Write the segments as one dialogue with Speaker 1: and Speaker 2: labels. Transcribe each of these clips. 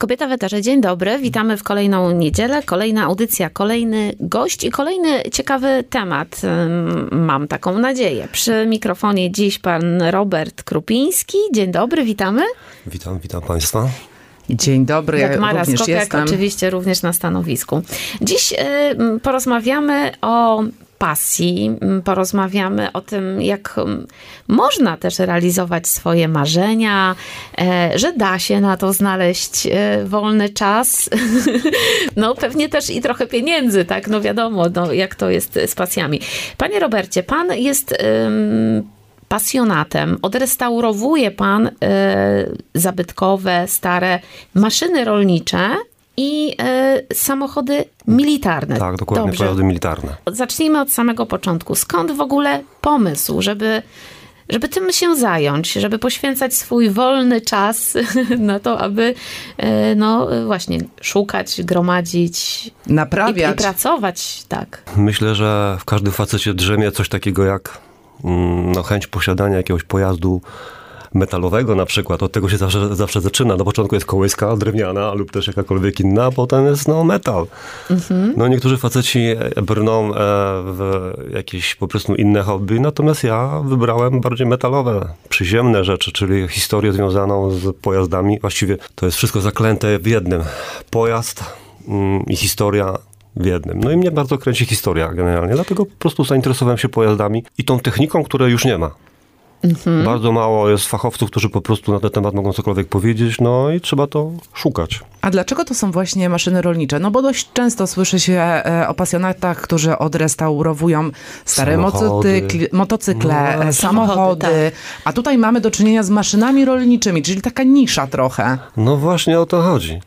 Speaker 1: Kobieta w eterze, dzień dobry. Witamy w kolejną niedzielę. Kolejna audycja, kolejny gość i kolejny ciekawy temat. Mam taką nadzieję. Przy mikrofonie dziś pan Robert Krupiński. Dzień dobry, witamy.
Speaker 2: Witam, witam państwa.
Speaker 3: Dzień dobry,
Speaker 1: Jak
Speaker 3: ja
Speaker 1: Mara
Speaker 3: również
Speaker 1: Skopiak,
Speaker 3: jestem.
Speaker 1: oczywiście również na stanowisku. Dziś y, porozmawiamy o pasji, m, porozmawiamy o tym, jak m, można też realizować swoje marzenia, e, że da się na to znaleźć e, wolny czas. No pewnie też i trochę pieniędzy, tak? No wiadomo, no, jak to jest z pasjami. Panie Robercie, pan jest... pasjonatem. Odrestaurowuje pan e, zabytkowe, stare maszyny rolnicze i e, samochody militarne.
Speaker 2: Tak, dokładnie,
Speaker 1: Dobrze.
Speaker 2: pojazdy militarne.
Speaker 1: Zacznijmy od samego początku. Skąd w ogóle pomysł, żeby, żeby tym się zająć, żeby poświęcać swój wolny czas na to, aby e, no właśnie szukać, gromadzić i, i
Speaker 3: Naprawiać.
Speaker 1: pracować, tak.
Speaker 2: Myślę, że w każdym facecie drzemie coś takiego jak mm, no, chęć posiadania jakiegoś pojazdu metalowego na przykład. Od tego się zawsze, zawsze zaczyna. Na początku jest kołyska drewniana lub też jakakolwiek inna, a potem jest no, metal. No niektórzy faceci e, brną e, w jakieś po prostu inne hobby, natomiast ja wybrałem bardziej metalowe, przyziemne rzeczy, czyli historię związaną z pojazdami. Właściwie to jest wszystko zaklęte w jednym. Pojazd mm, i historia w jednym. No i mnie bardzo kręci historia generalnie, dlatego po prostu zainteresowałem się pojazdami i tą techniką, której już nie ma. Bardzo mało jest fachowców, którzy po prostu na ten temat mogą cokolwiek powiedzieć, no i trzeba to szukać.
Speaker 3: A dlaczego to są właśnie maszyny rolnicze? No bo dość często słyszy się e, o pasjonatach, którzy odrestaurowują stare
Speaker 2: Samochody.
Speaker 3: motocykle,
Speaker 2: No,
Speaker 3: e,
Speaker 1: samochody,
Speaker 3: samochody, a tutaj mamy do czynienia z maszynami rolniczymi, czyli taka nisza trochę.
Speaker 2: No właśnie o to chodzi.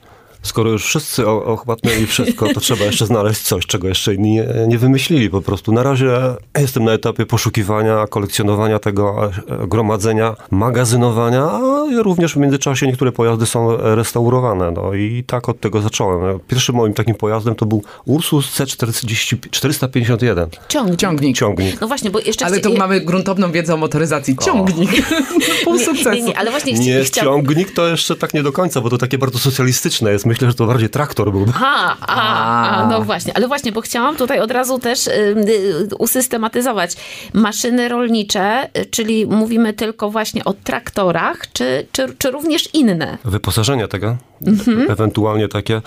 Speaker 2: Skoro już wszyscy ochłapnęli wszystko, to trzeba jeszcze znaleźć coś, czego jeszcze inni nie, nie wymyślili po prostu. Na razie jestem na etapie poszukiwania, kolekcjonowania tego, e, gromadzenia, magazynowania, a również w międzyczasie niektóre pojazdy są restaurowane. No i tak od tego zacząłem. Pierwszym moim takim pojazdem to był Ursus C40 451.
Speaker 1: Ciągnik.
Speaker 3: Ciągnik.
Speaker 2: Ciągnik.
Speaker 1: No właśnie, bo jeszcze
Speaker 3: Ale tu mamy gruntowną wiedzę o motoryzacji. Ciągnik. Pół
Speaker 1: nie,
Speaker 3: sukcesu.
Speaker 1: nie, nie, ale właśnie chci-
Speaker 2: Nie, ciągnik to jeszcze tak nie do końca, bo to takie bardzo socjalistyczne jest. Myślę, że to bardziej traktor był.
Speaker 1: A, a, a, no właśnie, ale właśnie, bo chciałam tutaj od razu też y, y, usystematyzować. Maszyny rolnicze, y, czyli mówimy tylko właśnie o traktorach, czy, czy, czy również inne?
Speaker 2: wyposażenia tego, ewentualnie takie.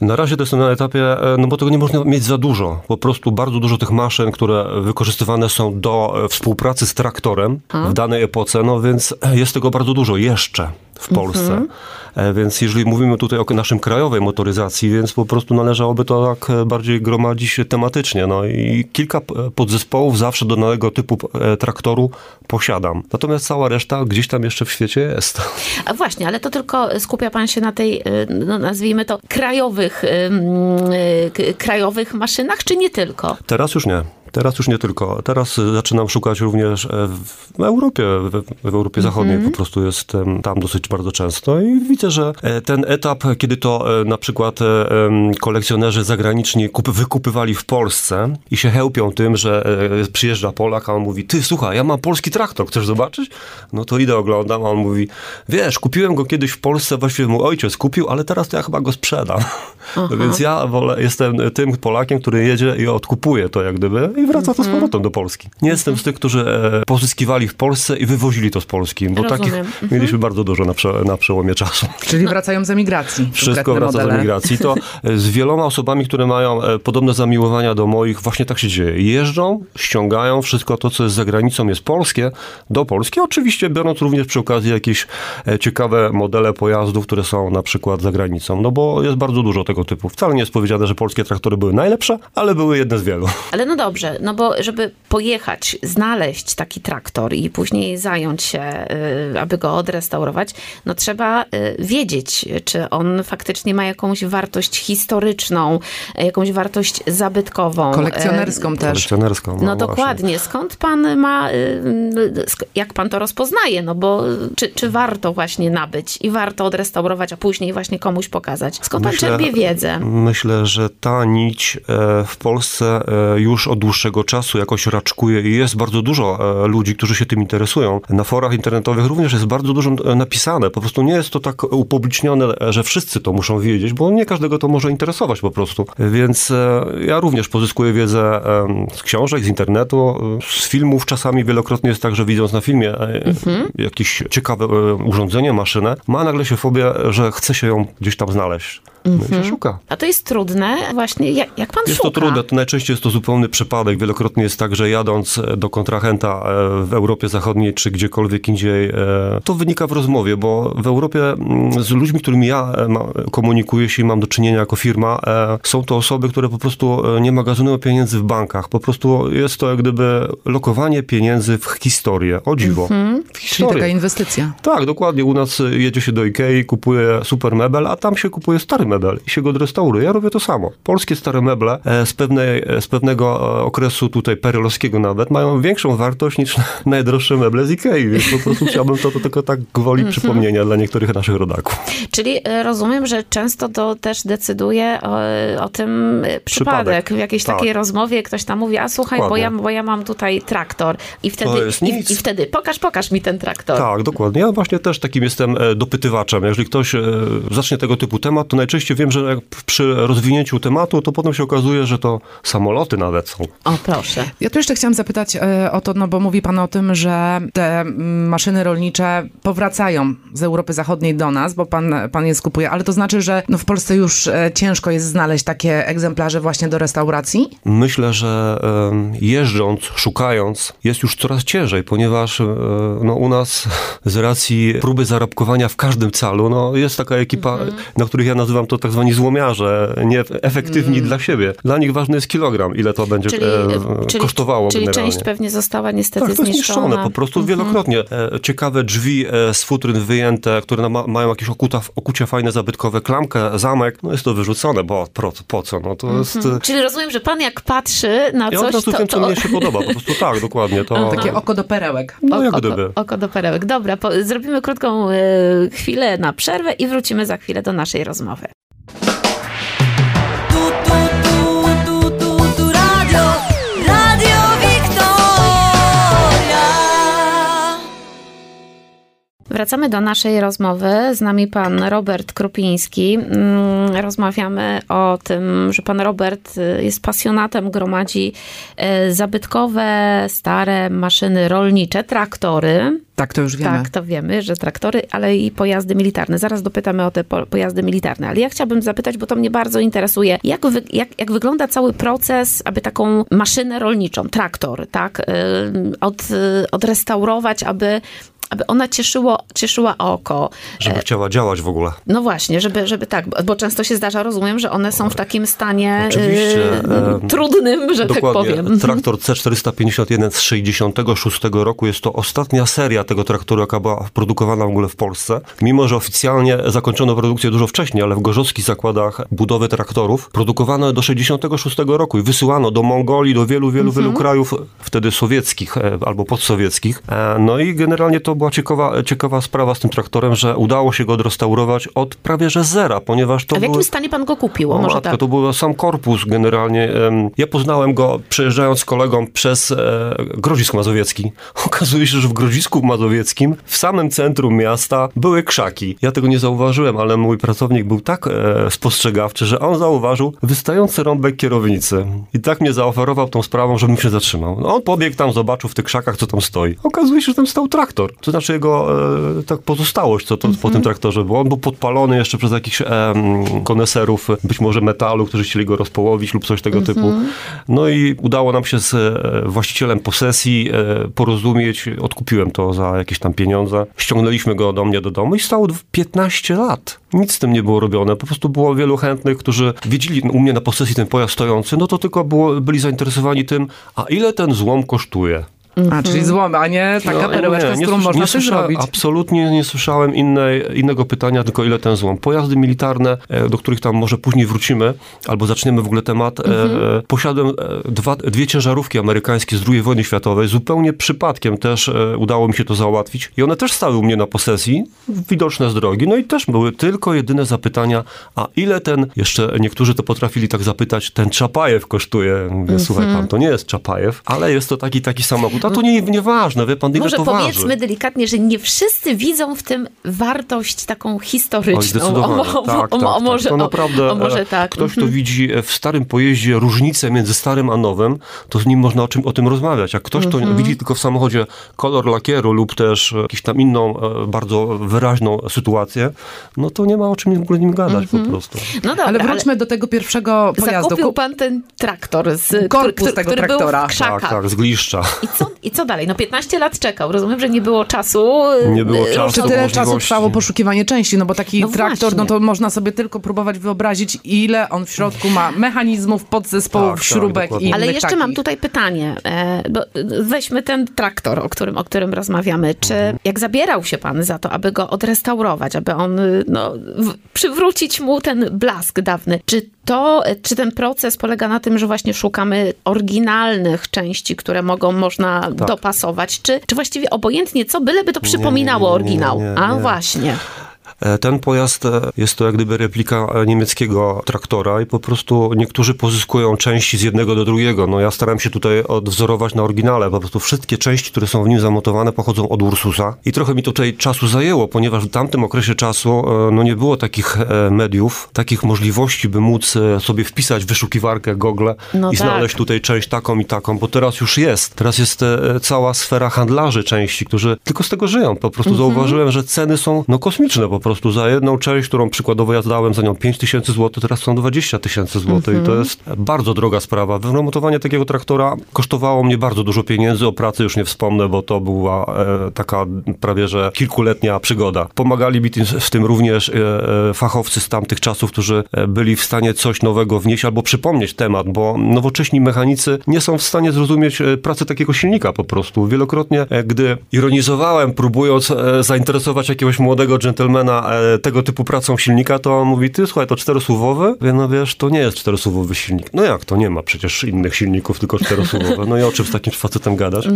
Speaker 2: Na razie to jestem na etapie, e, no bo tego nie można mieć za dużo. Po prostu bardzo dużo tych maszyn, które wykorzystywane są do e, współpracy z traktorem w danej epoce, no więc jest tego bardzo dużo jeszcze w Polsce. E, Więc jeżeli mówimy tutaj o naszym krajowej motoryzacji, więc po prostu należałoby to tak e, bardziej gromadzić tematycznie. No i kilka e, podzespołów zawsze do danego typu traktoru posiadam. Natomiast cała reszta gdzieś tam jeszcze w świecie jest.
Speaker 1: A właśnie, ale to tylko skupia pan się na tej, no nazwijmy to, krajowych, krajowych maszynach, czy nie tylko?
Speaker 2: Teraz już nie. Teraz już nie tylko. Teraz zaczynam szukać również e, w Europie, w, Europie Zachodniej po prostu jestem tam dosyć bardzo często i widzę, że e, ten etap, kiedy to e, na przykład kolekcjonerzy zagraniczni kup, wykupywali w Polsce i się chełpią tym, że przyjeżdża Polak, a on mówi, ty słuchaj, ja mam polski traktor, chcesz zobaczyć? No to idę, oglądam, a on mówi, wiesz, kupiłem go kiedyś w Polsce, właściwie mój ojciec kupił, ale teraz to ja chyba go sprzedam. No więc ja wolę, jestem tym Polakiem, który jedzie i odkupuje to jak gdyby i wraca to z powrotem do Polski. Nie jestem z tych, którzy e, pozyskiwali w Polsce i wywozili to z Polski, bo
Speaker 1: Rozumiem.
Speaker 2: takich mieliśmy bardzo dużo na, prze, na przełomie czasu.
Speaker 3: Czyli wracają z emigracji.
Speaker 2: Wszystko wraca z
Speaker 3: modele.
Speaker 2: emigracji. To e, z wieloma osobami, które mają e, podobne zamiłowania do moich, właśnie tak się dzieje. Jeżdżą, ściągają wszystko to, co jest za granicą, jest polskie, do Polski. Oczywiście biorąc również przy okazji jakieś ciekawe modele pojazdów, które są na przykład za granicą. No bo jest bardzo dużo tego typu. Wcale nie jest powiedziane, że polskie traktory były najlepsze, ale były jedne z wielu.
Speaker 1: Ale no dobrze, no bo żeby pojechać, znaleźć taki traktor i później zająć się, y, aby go odrestaurować, no trzeba y, wiedzieć, czy on faktycznie ma jakąś wartość historyczną, jakąś wartość zabytkową.
Speaker 3: Kolekcjonerską
Speaker 1: Y,
Speaker 3: też.
Speaker 2: Kolekcjonerską.
Speaker 1: No
Speaker 2: właśnie.
Speaker 1: dokładnie. Skąd pan ma, jak pan to rozpoznaje? No bo czy, czy warto właśnie nabyć i warto odrestaurować, a później właśnie komuś pokazać? Skąd pan czerpie wiedzę?
Speaker 2: Myślę, że ta nić e, w Polsce e, już od dłuższego dłuższego czasu jakoś raczkuje i jest bardzo dużo e, ludzi, którzy się tym interesują. Na forach internetowych również jest bardzo dużo e, napisane. Po prostu nie jest to tak upublicznione, e, że wszyscy to muszą wiedzieć, bo nie każdego to może interesować po prostu. Więc ja również pozyskuję wiedzę z książek, z internetu, z filmów. Czasami wielokrotnie jest tak, że widząc na filmie mhm. jakieś ciekawe urządzenie, maszynę, ma nagle się fobię, że chce się ją gdzieś tam znaleźć. No i się mhm. szuka.
Speaker 1: A to jest trudne właśnie, jak, jak pan
Speaker 2: jest
Speaker 1: szuka?
Speaker 2: Jest to trudne, to najczęściej jest to zupełny przypadek. Wielokrotnie jest tak, że jadąc do kontrahenta e, w Europie Zachodniej czy gdziekolwiek indziej, e, to wynika w rozmowie, bo w Europie mm, z ludźmi, którymi ja e, komunikuję się i mam do czynienia jako firma, są to osoby, które po prostu nie magazynują pieniędzy w bankach. Po prostu jest to jak gdyby lokowanie pieniędzy w historię. O dziwo. Mhm.
Speaker 3: W historię. Czyli taka inwestycja.
Speaker 2: Tak, dokładnie. U nas jedzie się do Ikei, kupuje super mebel, a tam się kupuje stary mebel i się go odrestauruje. Ja robię to samo. Polskie stare meble z, pewnej, z pewnego okresu tutaj perelowskiego nawet mają większą wartość niż najdroższe meble z Ikei, więc po prostu chciałbym to, to tylko tak gwoli mhm. przypomnienia dla niektórych naszych rodaków.
Speaker 1: Czyli e, rozumiem, że często to też decyduje o, o tym e, przypadek. przypadek. W jakiejś tak. takiej rozmowie ktoś tam mówi, a słuchaj, bo ja, bo ja mam tutaj traktor i wtedy, i, i, wtedy pokaż, pokaż mi ten traktor.
Speaker 2: Tak, dokładnie. Ja właśnie też takim jestem e, dopytywaczem. Jeżeli ktoś zacznie tego typu temat, to najczęściej wiem, że przy rozwinięciu tematu, to potem się okazuje, że to samoloty nawet są.
Speaker 1: O, proszę.
Speaker 3: Ja tu jeszcze chciałam zapytać o to, no bo mówi pan o tym, że te mm, maszyny rolnicze powracają z Europy Zachodniej do nas, bo pan, pan je skupuje, ale to znaczy, że no w Polsce już e, ciężko jest znaleźć takie egzemplarze właśnie do restauracji?
Speaker 2: Myślę, że jeżdżąc, szukając, jest już coraz ciężej, ponieważ e, no, u nas z racji próby zarobkowania w każdym calu, no, jest taka ekipa, mm -hmm. na których ja nazywam to tak zwani złomiarze, nie efektywni mm. dla siebie. Dla nich ważny jest kilogram, ile to będzie czyli, e, kosztowało
Speaker 1: czyli
Speaker 2: generalnie.
Speaker 1: część pewnie została niestety tak,
Speaker 2: zniszczona. zniszczone po prostu mm -hmm. wielokrotnie. E, ciekawe drzwi e, z futryn wyjęte, które ma, mają jakieś okuta, okucie fajne, zabytkowe, klamkę, zamek, no jest to wyrzucone, bo po, po co? No to mm -hmm. jest... E,
Speaker 1: czyli rozumiem, że pan jak patrzy na coś,
Speaker 2: ja po prostu
Speaker 1: to...
Speaker 2: co to... mnie się podoba, po prostu tak, dokładnie. To...
Speaker 3: Takie oko do perełek.
Speaker 2: No jak
Speaker 1: oko,
Speaker 2: gdyby.
Speaker 1: Oko do perełek. Dobra, po, zrobimy krótką y, chwilę na przerwę i wrócimy za chwilę do naszej rozmowy. Wracamy do naszej rozmowy. Z nami pan Robert Krupiński. Mm, rozmawiamy o tym, że pan Robert y, jest pasjonatem, gromadzi y, zabytkowe, stare maszyny rolnicze, traktory.
Speaker 3: Tak, to już wiemy.
Speaker 1: Tak, to wiemy, że traktory, ale i pojazdy militarne. Zaraz dopytamy o te pojazdy militarne. Ale ja chciałabym zapytać, bo to mnie bardzo interesuje, jak, wy, jak, jak wygląda cały proces, aby taką maszynę rolniczą, traktor, tak, y, od, odrestaurować, aby aby ona cieszyło, cieszyła oko.
Speaker 2: Żeby e, chciała działać w ogóle.
Speaker 1: No właśnie, żeby, żeby tak, bo często się zdarza, rozumiem, że one są w takim stanie yy, trudnym, że tak
Speaker 2: dokładnie.
Speaker 1: tak powiem.
Speaker 2: Traktor C451 z 66 roku jest to ostatnia seria tego traktoru, jaka była produkowana w ogóle w Polsce. Mimo, że oficjalnie zakończono produkcję dużo wcześniej, ale w gorzowskich zakładach budowy traktorów produkowano do 66 roku i wysyłano do Mongolii, do wielu, wielu, mhm. wielu krajów wtedy sowieckich albo podsowieckich. No i generalnie to była ciekawa, ciekawa sprawa z tym traktorem, że udało się go odrestaurować od prawie że zera, ponieważ to
Speaker 1: A w jakim
Speaker 2: były...
Speaker 1: stanie pan go kupił? Może
Speaker 2: matko,
Speaker 1: tak?
Speaker 2: To był sam korpus generalnie. Ja poznałem go przejeżdżając z kolegą przez e, Grodzisk Mazowiecki. Okazuje się, że w Grodzisku Mazowieckim w samym centrum miasta były krzaki. Ja tego nie zauważyłem, ale mój pracownik był tak e, spostrzegawczy, że on zauważył wystający rąbek kierownicy. I tak mnie zaoferował tą sprawą, żebym się zatrzymał. No, on pobiegł tam, zobaczył w tych krzakach, co tam stoi. Okazuje się, że tam stał traktor. To znaczy jego e, tak pozostałość, co to mm -hmm. po tym mhm. traktorze było. On był podpalony jeszcze przez jakichś e, koneserów, być może metalu, którzy chcieli go rozpołowić lub coś tego mm -hmm. typu. No i udało nam się z e, właścicielem posesji e, porozumieć. Odkupiłem to za jakieś tam pieniądze. Ściągnęliśmy go do mnie do domu i stało 15 lat. Nic z tym nie było robione. Po prostu było wielu chętnych, którzy widzieli u mnie na posesji ten pojazd stojący, no to tylko było, byli zainteresowani tym, a ile ten złom kosztuje.
Speaker 3: A, czyli złom, a nie taka perełeczka, z którą
Speaker 2: słys-
Speaker 3: można coś
Speaker 2: słysza-
Speaker 3: zrobić.
Speaker 2: Absolutnie nie słyszałem innej, innego pytania, tylko ile ten złom. Pojazdy militarne, e, do których tam może później wrócimy, albo zaczniemy w ogóle temat. e, E, posiadłem e, dwa, dwie ciężarówki amerykańskie z II wojny światowej. Zupełnie przypadkiem też e, udało mi się to załatwić. I one też stały u mnie na posesji, widoczne z drogi. No i też były tylko jedyne zapytania, a ile ten, jeszcze niektórzy to potrafili tak zapytać, ten Czapajew kosztuje. Mówię, słuchaj pan, to nie jest Czapajew, ale jest to taki, taki samochód. A to nie, nieważne, wie pan, ile
Speaker 1: Może
Speaker 2: to waży.
Speaker 1: powiedzmy delikatnie, że nie wszyscy widzą w tym wartość taką historyczną. O, o,
Speaker 2: tak,
Speaker 1: o,
Speaker 2: tak,
Speaker 1: o,
Speaker 2: tak.
Speaker 1: może,
Speaker 2: to
Speaker 1: o,
Speaker 2: naprawdę
Speaker 1: o, może
Speaker 2: e,
Speaker 1: tak.
Speaker 2: ktoś, kto
Speaker 1: Mhm.
Speaker 2: widzi w starym pojeździe różnicę między starym a nowym, to z nim można o, czym, o tym rozmawiać. Jak ktoś,
Speaker 1: Mhm.
Speaker 2: kto widzi tylko w samochodzie kolor lakieru lub też jakąś tam inną, e, bardzo wyraźną sytuację, no to nie ma o czym w ogóle nim gadać
Speaker 1: Mhm.
Speaker 2: po prostu.
Speaker 1: No dobra,
Speaker 3: Ale wróćmy do tego pierwszego pojazdu.
Speaker 1: Zakupił
Speaker 3: Kup-
Speaker 1: pan ten traktor, z,
Speaker 3: Korpus
Speaker 1: który,
Speaker 3: tego
Speaker 1: który
Speaker 3: traktora.
Speaker 1: był w krzakach.
Speaker 2: Tak, tak, z gliszcza.
Speaker 1: I, co, I co dalej? No 15 lat czekał. Rozumiem, że nie było czasu.
Speaker 2: Nie było
Speaker 1: e,
Speaker 2: czasu.
Speaker 3: Czy tyle
Speaker 2: możliwości.
Speaker 3: czasu trwało poszukiwanie części? No bo taki
Speaker 1: No
Speaker 3: traktor, no
Speaker 1: właśnie.
Speaker 3: to można sobie tylko próbować wyobrazić, ile on w środku ma mechanizmów, podzespołów,
Speaker 2: Tak, tak,
Speaker 3: śrubek
Speaker 2: dokładnie.
Speaker 3: i
Speaker 1: Ale jeszcze
Speaker 3: takich.
Speaker 1: mam tutaj pytanie, e, bo weźmy ten traktor, o którym, o którym rozmawiamy. Czy
Speaker 2: Mhm.
Speaker 1: jak zabierał się pan za to, aby go odrestaurować, aby on, y, no, w, przywrócić mu ten blask dawny, czy to, czy ten proces polega na tym, że właśnie szukamy oryginalnych części, które mogą, można
Speaker 2: Tak.
Speaker 1: dopasować, czy, czy właściwie obojętnie co, byleby to przypominało
Speaker 2: nie, nie, nie,
Speaker 1: oryginał? A
Speaker 2: nie.
Speaker 1: właśnie.
Speaker 2: E, Ten pojazd e, jest to jak gdyby replika e, niemieckiego traktora i po prostu niektórzy pozyskują części z jednego do drugiego. No ja starałem się tutaj odwzorować na oryginale. Po prostu wszystkie części, które są w nim zamontowane pochodzą od Ursusa i trochę mi tutaj czasu zajęło, ponieważ w tamtym okresie czasu no nie było takich mediów, takich możliwości, by móc sobie wpisać w wyszukiwarkę Google
Speaker 1: No
Speaker 2: i
Speaker 1: tak.
Speaker 2: znaleźć tutaj część taką i taką, bo teraz już jest. Teraz jest cała sfera handlarzy części, którzy tylko z tego żyją. Po prostu
Speaker 1: Mhm.
Speaker 2: zauważyłem, że ceny są no, kosmiczne po prostu. Za jedną część, którą przykładowo ja dałem za nią 5 tysięcy złotych, teraz są 20 tysięcy złotych i
Speaker 1: Mhm.
Speaker 2: to jest bardzo droga sprawa. Wyremontowanie takiego traktora kosztowało mnie bardzo dużo pieniędzy, o pracy już nie wspomnę, bo to była e, taka prawie, że kilkuletnia przygoda. Pomagali mi tym, w tym również e, e, fachowcy z tamtych czasów, którzy e, byli w stanie coś nowego wnieść albo przypomnieć temat, bo nowocześni mechanicy nie są w stanie zrozumieć e, pracy takiego silnika po prostu. Wielokrotnie, e, gdy ironizowałem, próbując zainteresować jakiegoś młodego dżentelmena e, tego typu pracą silnika, to on mówi, ty słuchaj, to czterosuwowy? Ja no wiesz, to nie jest czterosuwowy silnik. No jak to? Nie ma przecież innych silników, tylko czterosuwowe. No i o czym z takim facetem gadasz?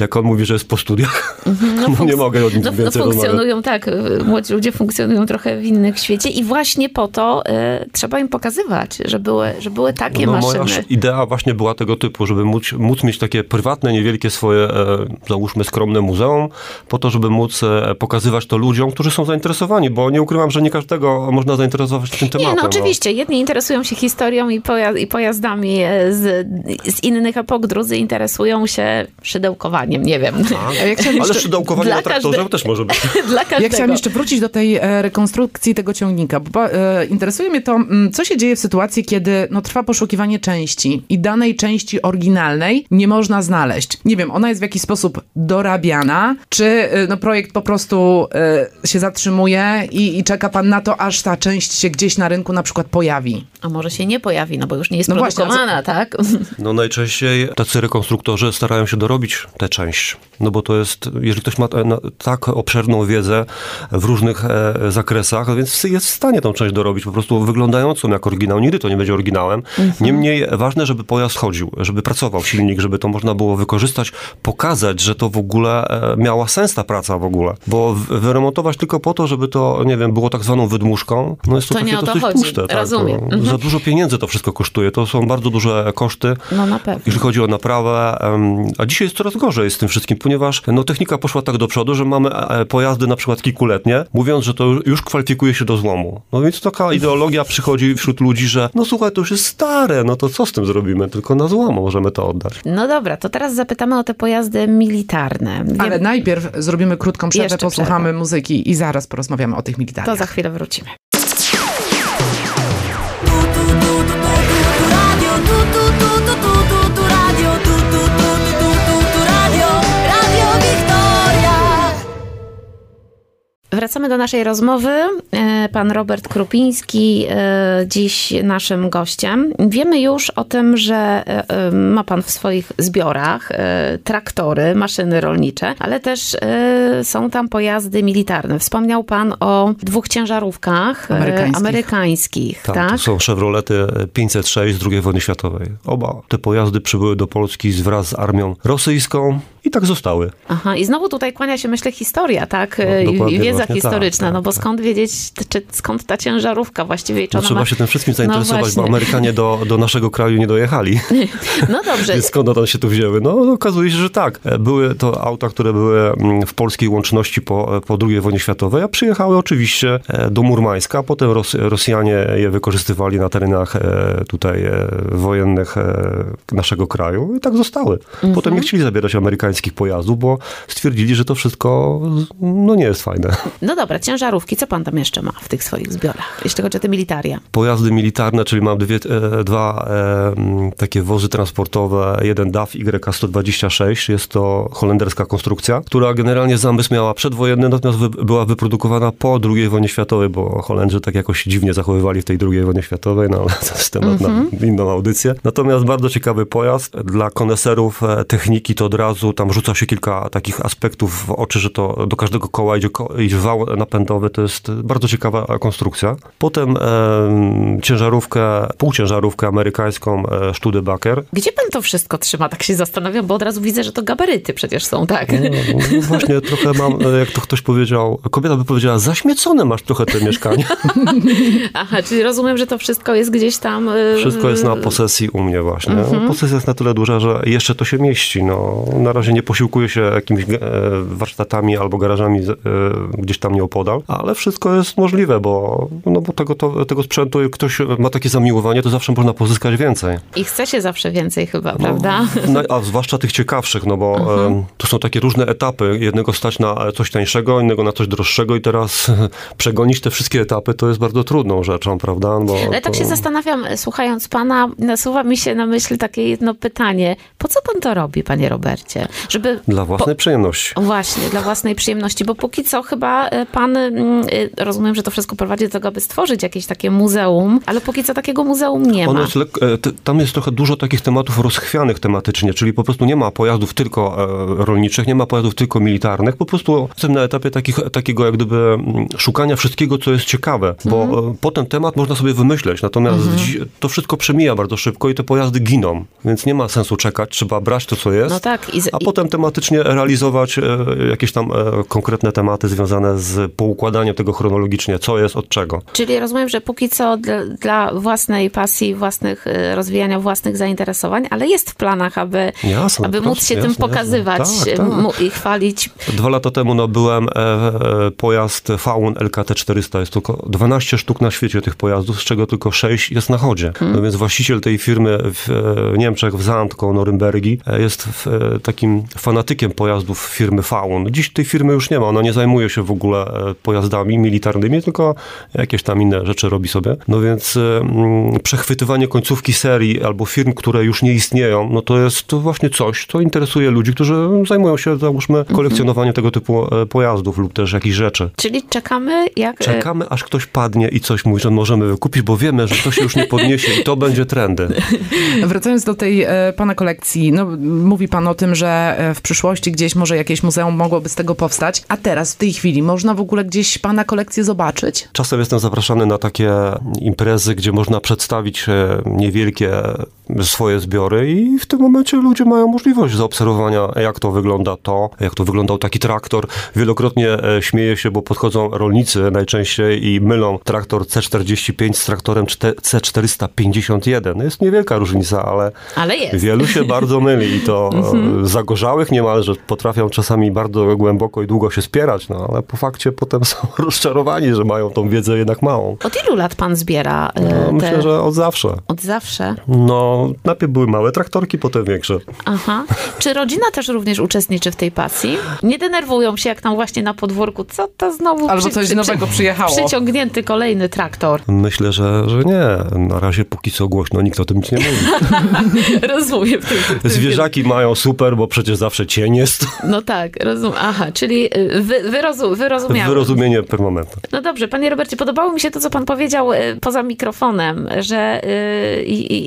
Speaker 2: Jak on mówi, że jest po studiach, no, nie mogę o nim
Speaker 1: No, no
Speaker 2: więcej rozmawiać.
Speaker 1: funkcjonują tak, y, młodzi ludzie funkcjonują trochę w innych świecie i właśnie po to y, trzeba im pokazywać, że były, że były takie
Speaker 2: No,
Speaker 1: maszyny.
Speaker 2: moja idea właśnie była tego typu, żeby móc, móc mieć takie prywatne, niewielkie swoje, e, załóżmy, skromne muzeum, po to, żeby móc e, pokazywać to ludziom, którzy są zainteresowani, bo nie ukrywam, że nie każdego można zainteresować tym tematem.
Speaker 1: Nie, no oczywiście. Jedni interesują się historią i, poja- i pojazdami e, z, z innych epok, drudzy interesują się szydełkowaniem, nie wiem.
Speaker 3: A ja chciałam
Speaker 2: Ale
Speaker 3: jeszcze,
Speaker 2: szydełkowanie
Speaker 1: Dla
Speaker 2: na traktorze
Speaker 1: każde-
Speaker 2: też może być.
Speaker 1: Dla każdego.
Speaker 3: ja chciałam jeszcze wrócić do tej e, rekonstrukcji tego ciągnika. Bo, e, interesuje mnie to, mm, co się dzieje w sytuacji, kiedy no, trwa poszukiwanie części i danej części oryginalnej nie można znaleźć. Nie wiem, ona jest w jakiś sposób dorabiana, czy e, no, projekt po prostu e, się zatrzymuje i, i czeka pan na to, aż ta część się gdzieś na rynku na przykład pojawi.
Speaker 1: A może się nie pojawi, no bo już nie jest
Speaker 3: No właśnie,
Speaker 1: produkowana, tak?
Speaker 2: No najczęściej tacy rekonstruktorzy starają się dorobić tę część, no bo to jest, jeżeli ktoś ma tak obszerną wiedzę w różnych e, zakresach, więc jest w stanie tą część dorobić, po prostu wyglądającą jak oryginał. Nigdy to nie będzie oryginałem. Niemniej ważne, żeby pojazd chodził, żeby pracował silnik, żeby to można było wykorzystać, pokazać, że to w ogóle e, miała sens ta praca w ogóle, bo wyremontować tylko po to, żeby to, nie wiem, było tak zwaną wydmuszką, no jest to,
Speaker 1: To nie o to
Speaker 2: dosyć
Speaker 1: chodzi.
Speaker 2: puste. Tak,
Speaker 1: Rozumiem.
Speaker 2: To,
Speaker 1: Mhm.
Speaker 2: Za dużo pieniędzy to wszystko kosztuje, to są bardzo duże koszty.
Speaker 1: No na pewno.
Speaker 2: Jeśli chodzi o naprawę, a dzisiaj jest coraz gorzej z tym wszystkim, ponieważ no, technika poszła tak do przodu, że mamy e, pojazdy na przykład kilkuletnie, mówiąc, że to już kwalifikuje się do złomu. No więc taka ideologia przychodzi wśród ludzi, że no słuchaj, to już jest stare, no to co z tym zrobimy? Tylko na złomu możemy to oddać.
Speaker 1: No dobra, to teraz zapytamy o te pojazdy militarne. Wiem,
Speaker 3: Ale najpierw zrobimy krótką przerwę,
Speaker 1: Jeszcze
Speaker 3: posłuchamy muzyki i zaraz porozmawiamy o tych militarnych.
Speaker 1: to za chwilę wrócimy. Wracamy do naszej rozmowy. E, Pan Robert Krupiński, e, dziś naszym gościem. Wiemy już o tym, że e, ma pan w swoich zbiorach traktory, maszyny rolnicze, ale też są tam pojazdy militarne. Wspomniał pan o dwóch ciężarówkach
Speaker 3: Amerykańskich.
Speaker 1: amerykańskich,
Speaker 2: Tak,
Speaker 1: tak?
Speaker 2: to są Chevrolety 506 z II wojny światowej. Oba te pojazdy przybyły do Polski wraz z armią rosyjską i tak zostały.
Speaker 1: Aha, i znowu tutaj kłania się, myślę, historia, tak?
Speaker 2: No,
Speaker 1: I-
Speaker 2: dokładnie
Speaker 1: I wiedza
Speaker 2: właśnie
Speaker 1: historyczna,
Speaker 2: tak,
Speaker 1: no bo
Speaker 2: tak,
Speaker 1: skąd wiedzieć, czy skąd ta ciężarówka właściwie i czy
Speaker 2: No, trzeba
Speaker 1: ma...
Speaker 2: się tym wszystkim
Speaker 1: No
Speaker 2: zainteresować, bo
Speaker 1: właśnie.
Speaker 2: Amerykanie do, do naszego kraju nie dojechali.
Speaker 1: No dobrze,
Speaker 2: Więc skąd one się tu wzięły? No okazuje się, że tak. E, Były to auta, które były mm, w polskiej łączności po, po II wojnie światowej, a przyjechały oczywiście e, do Murmańska, potem Ros, Rosjanie je wykorzystywali na terenach e, tutaj e, wojennych e, naszego kraju i tak zostały.
Speaker 1: Mhm.
Speaker 2: Potem nie chcieli zabierać amerykańskich pojazdów, bo stwierdzili, że to wszystko no nie jest fajne.
Speaker 1: no dobra, ciężarówki, co pan tam jeszcze ma w tych swoich zbiorach, jeśli chodzi o te militaria?
Speaker 2: Pojazdy militarne, czyli mam dwie, e, dwa e, takie wozy transportowe, jeden DAF YK-126, jest to holenderska konstrukcja, która generalnie zamysł miała przedwojenny, natomiast wy, była wyprodukowana po II wojnie światowej, bo Holendrzy tak jakoś dziwnie zachowywali w tej II wojnie światowej, no ale to jest temat na inną audycję. Natomiast bardzo ciekawy pojazd. Dla koneserów e, techniki to od razu tam rzuca się kilka takich aspektów w oczy, że to do każdego koła idzie, ko, idzie wał napędowy, to jest bardzo ciekawa konstrukcja. Potem e, ciężarówkę, półciężarówkę amerykańską e, Studebaker.
Speaker 1: Gdzie pan to wszystko trzyma? Tak się zastanawiam, bo od razu widzę, że to gabaryty przecież są, tak?
Speaker 2: No, właśnie trochę mam, e, jak to ktoś powiedział, kobieta by powiedziała, zaśmiecone masz trochę te mieszkanie.
Speaker 1: Aha, czyli rozumiem, że to wszystko jest gdzieś tam... y,
Speaker 2: Wszystko jest na posesji u mnie właśnie.
Speaker 1: Mhm.
Speaker 2: Posesja jest na tyle duża, że jeszcze to się mieści. No, na razie nie posiłkuję się jakimiś e, warsztatami albo garażami e, gdzieś tam nieopodal, ale wszystko jest możliwe, bo, no, bo tego, to, tego sprzętu, jak ktoś ma takie zamiłowanie, to zawsze można pozyskać więcej.
Speaker 1: I chce się zawsze więcej chyba,
Speaker 2: No,
Speaker 1: prawda?
Speaker 2: No, a zwłaszcza tych ciekawszych, no bo
Speaker 1: Mhm.
Speaker 2: em, to są takie różne etapy. Jednego stać na coś tańszego, innego na coś droższego i teraz przegonić te wszystkie etapy to jest bardzo trudną rzeczą, prawda? Bo
Speaker 1: Ale tak
Speaker 2: to...
Speaker 1: się zastanawiam, słuchając pana, nasuwa mi się na myśl takie jedno pytanie. Po co pan to robi, panie Robercie? Żeby
Speaker 2: Dla własnej przyjemności.
Speaker 1: O, Właśnie, dla własnej przyjemności, bo póki co chyba e, pan, mm, e, rozumiem, że to wszystko prowadzi do tego, aby stworzyć jakieś takie muzeum, ale póki co takiego muzeum nie
Speaker 2: Ono
Speaker 1: ma.
Speaker 2: jest e, tam jest trochę dużo takich tematów rozchwianych tematycznie, czyli po prostu nie ma pojazdów tylko rolniczych, nie ma pojazdów tylko militarnych, po prostu jestem na etapie takich, takiego jak gdyby mm, szukania wszystkiego, co jest ciekawe, bo
Speaker 1: Mhm.
Speaker 2: potem temat można sobie wymyśleć, natomiast dzi- to wszystko przemija bardzo szybko i te pojazdy giną, więc nie ma sensu czekać, trzeba brać to, co jest.
Speaker 1: No tak, i, z-
Speaker 2: A potem tematycznie realizować e, jakieś tam e, konkretne tematy związane z poukładaniem tego chronologicznie, co jest od czego.
Speaker 1: czyli rozumiem, że póki co dla, dla własnej pasji, własnych, e, rozwijania własnych zainteresowań, ale jest w planach, aby,
Speaker 2: Jasne,
Speaker 1: aby móc się tym
Speaker 2: jasne,
Speaker 1: pokazywać
Speaker 2: jasne. Tak, tak.
Speaker 1: i chwalić.
Speaker 2: Dwa lata temu nabyłem e, pojazd Faun LKT400. Jest tylko 12 sztuk na świecie tych pojazdów, z czego tylko 6 jest na chodzie. No więc właściciel tej firmy w Niemczech, w Zand koło Norymbergi, jest w, fanatykiem pojazdów firmy Faun. Dziś tej firmy już nie ma. Ona nie zajmuje się w ogóle e, pojazdami militarnymi, tylko jakieś tam inne rzeczy robi sobie. No więc e, mm, przechwytywanie końcówki serii albo firm, które już nie istnieją, no to jest to właśnie coś, co interesuje ludzi, którzy zajmują się, załóżmy, kolekcjonowaniem tego typu e, pojazdów lub też jakichś rzeczy.
Speaker 1: Czyli czekamy, jak...
Speaker 2: Czekamy, aż ktoś padnie i coś mówi, że możemy wykupić, bo wiemy, że to się już nie podniesie i to będzie trendy.
Speaker 3: Wracając do tej e, pana kolekcji, no, mówi pan o tym, że e, w przyszłości gdzieś może jakieś muzeum mogłoby z tego powstać, a teraz w tej chwili można w ogóle gdzieś pana kolekcję zobaczyć?
Speaker 2: Czasem jestem zapraszany na takie imprezy, gdzie można przedstawić e, niewielkie swoje zbiory i w tym momencie ludzie mają możliwość zaobserwowania, jak to wygląda to, jak to wyglądał taki traktor. Wielokrotnie e, śmieję się, bo podchodzą rolnicy najczęściej i mylą traktor C45 z traktorem czte- C451. Jest niewielka różnica, ale
Speaker 1: Ale.
Speaker 2: Wielu się bardzo myli i to e, zagorzałych niemalże potrafią czasami bardzo głęboko i długo się spierać, no ale po fakcie potem są rozczarowani, że mają tą wiedzę jednak małą.
Speaker 1: Od ilu lat pan zbiera e,
Speaker 2: No,
Speaker 1: te...
Speaker 2: myślę, że od zawsze.
Speaker 1: Od zawsze?
Speaker 2: No, No, najpierw były małe traktorki, potem większe.
Speaker 1: Aha. Czy rodzina też również uczestniczy w tej pasji? Nie denerwują się, jak tam właśnie na podwórku, co to znowu
Speaker 3: Albo coś nowego przyjechało.
Speaker 1: Przyciągnięty kolejny traktor.
Speaker 2: Myślę, że, że nie. Na razie póki co głośno nikt o tym nic nie mówi.
Speaker 1: Rozumiem. W tym, w tym
Speaker 2: Zwierzaki mają super, bo przecież zawsze cień jest.
Speaker 1: No tak, rozumiem. Aha, czyli y, wy, wyrozu, wyrozumiałem.
Speaker 2: Wyrozumienie permanentne.
Speaker 1: No dobrze, panie Robercie, podobało mi się to, co pan powiedział y, poza mikrofonem, że y,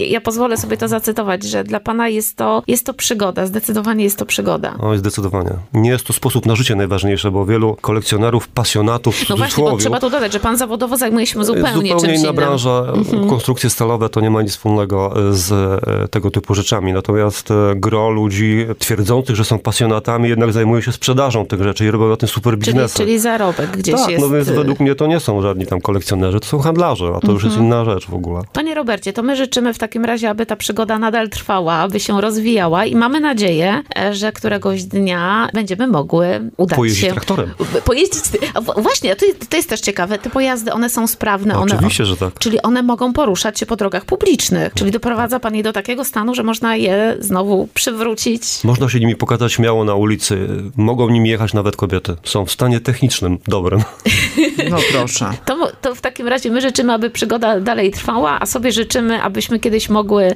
Speaker 1: ja pozwolę sobie to zacytować, że dla pana jest to, jest to przygoda, zdecydowanie jest to przygoda.
Speaker 2: Oj, zdecydowanie. Nie jest to sposób na życie najważniejsze, bo wielu kolekcjonerów, pasjonatów
Speaker 1: No właśnie, bo trzeba tu dodać, że pan zawodowo zajmuje się zupełnie,
Speaker 2: zupełnie
Speaker 1: czymś
Speaker 2: inna
Speaker 1: innym. Mhm.
Speaker 2: branża. Konstrukcje stalowe to nie ma nic wspólnego z e, tego typu rzeczami. Natomiast e, gro ludzi twierdzących, że są pasjonatami, jednak zajmują się sprzedażą tych rzeczy i robią na tym super
Speaker 1: Czyli,
Speaker 2: biznesy.
Speaker 1: czyli zarobek gdzieś
Speaker 2: tak,
Speaker 1: jest.
Speaker 2: no więc według mnie to nie są żadni tam kolekcjonerzy, to są handlarze, a to już jest
Speaker 1: Mhm.
Speaker 2: inna rzecz w ogóle.
Speaker 1: Panie Robercie, to my życzymy w takim razie, aby ta przygoda nadal trwała, aby się rozwijała i mamy nadzieję, e, że któregoś dnia będziemy mogły udać
Speaker 2: Pojeździć
Speaker 1: się...
Speaker 2: traktorem.
Speaker 1: Pojeździć... Właśnie, to, to jest też ciekawe, te pojazdy, one są sprawne. one,
Speaker 2: Oczywiście, że tak.
Speaker 1: Czyli one mogą poruszać się po drogach publicznych. Czyli doprowadza pan je do takiego stanu, że można je znowu przywrócić.
Speaker 2: Można się nimi pokazać śmiało na ulicy. Mogą nimi jechać nawet kobiety. Są w stanie technicznym dobrym.
Speaker 3: No proszę.
Speaker 1: To, to w takim razie my życzymy, aby przygoda dalej trwała, a sobie życzymy, abyśmy kiedyś mogły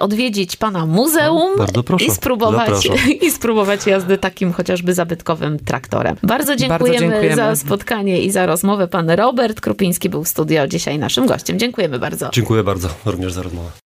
Speaker 1: odwiedzić pana muzeum
Speaker 2: Bardzo proszę.
Speaker 1: i spróbować,
Speaker 2: Zapraszam.
Speaker 1: i spróbować jazdy takim chociażby zabytkowym traktorem. Bardzo dziękujemy,
Speaker 3: dziękujemy.
Speaker 1: za spotkanie i za rozmowę. Pan Robert Krupiński był w studio dzisiaj naszym gościem. Dziękujemy bardzo.
Speaker 2: Dziękuję bardzo również za rozmowę.